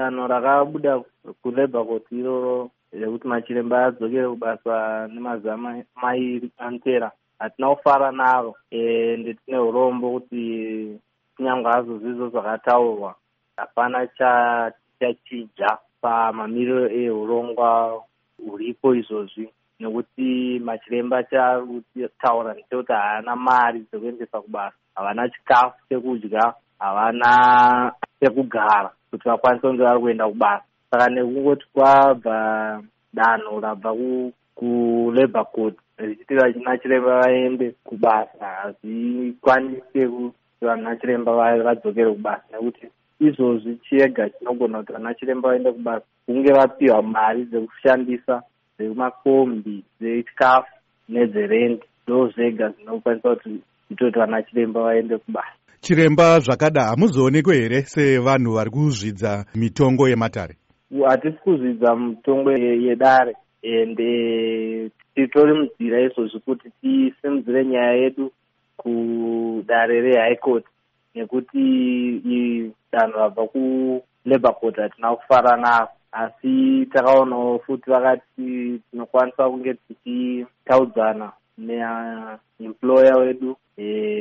danho rakabuda kulabor court iroro rekuti machiremba adzokere kubasa nemazuva mairi anotera. Hatina kufara naro ende tine urombo kuti kunyange hazvo zvizvo zvakataurwa. Hapana chachinja pamamiriro eurongwa huripo izvozvi nekuti machiremba chaataura ndechekuti haana mari dzekuendesa kubasa. Havana chikafu chekudya havana pekugara kuti vakwanise kunge vari kuenda kubasa saka nekungoti kwabva danho rabva kulabor court richiti vana chiremba vaende kubasa. Hazvikwanise kuti vana chiremba vadzokere kubasa nekuti izvozvi chiega chinogona kuti vana chiremba vaende kubasa. Kunge vapiwa mari dzekushandisa dzemakombi dzechikafu nedzerendi ndo zvega zvinokwanisa kuti zvitoti vana chiremba vaende kubasa chiremba zvakada hamuzoonekwe here sevanhu vari kuzvidza mitongo yematare? Hatisi kuzvidza mitongo yedare ende titori munzira izvozvi kuti tisimudzire nyaya yedu kudare rehigh court nekuti danho rabva kulabor court hatina kufara naro. Asi takaonawo futi vakati tinokwanisa kunge tichitaudzana neemployer wedu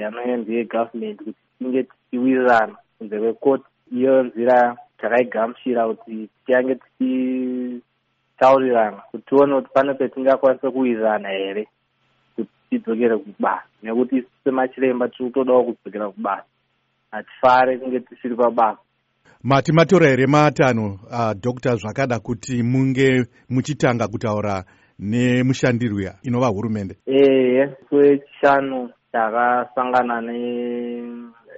anove ndiye government kuti tinge tichiwirirana kunze kwekoti iyo nzira takaigamuchira kuti tiange tichitaurirana kuti tione kuti pane petingakwanisa kuwirirana here kuti tidzokere kubasa. Nekuti isu semachiremba tiri kutodawo kudzokera kubasa. Hatifare kunge tisiri pabasa. Mati matora here? Matanho uh, dr zvakada kuti munge muchitanga kutaura nemushandirwi inova hurumende? Ehe wechishanu takasangana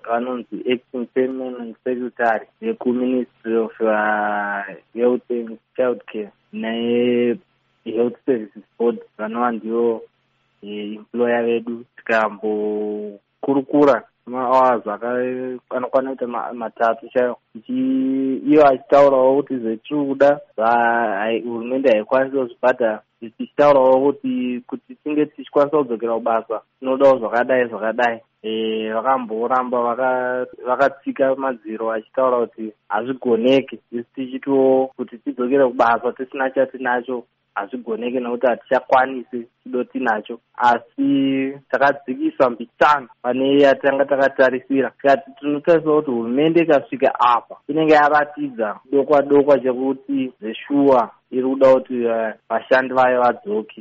nevanonzi acting permanent secretary vekuministry of uh, health and child care nehealth services board vanova ndivo employer vedu tikambokurukura mahours anokwana kuita matatu chaiwo iyo achitaurawo kuti zvetiri kuda hurumende haikwanisi kuzvibhadhara tichitaurawo kuti kuti tinge tichikwanisa kudzokera kubasa tinodawo zvakadai zvakadai. Vakamboramba vakatsika madziro vachitaura kuti hazvigoneki. Isi tichitiwo kuti tidzokere kubasa tisina chatinacho hazvigoneki nekuti hatichakwanisi chido tinacho asi takadzikisa mbitsano pane yatanga takatarisira. Tikati tinotarisa kuti hurumende ikasvika apa inenge yaratidza dokwa dokwa chekuti zveshuwa iri kuda kuti vashandi vayo vadzoke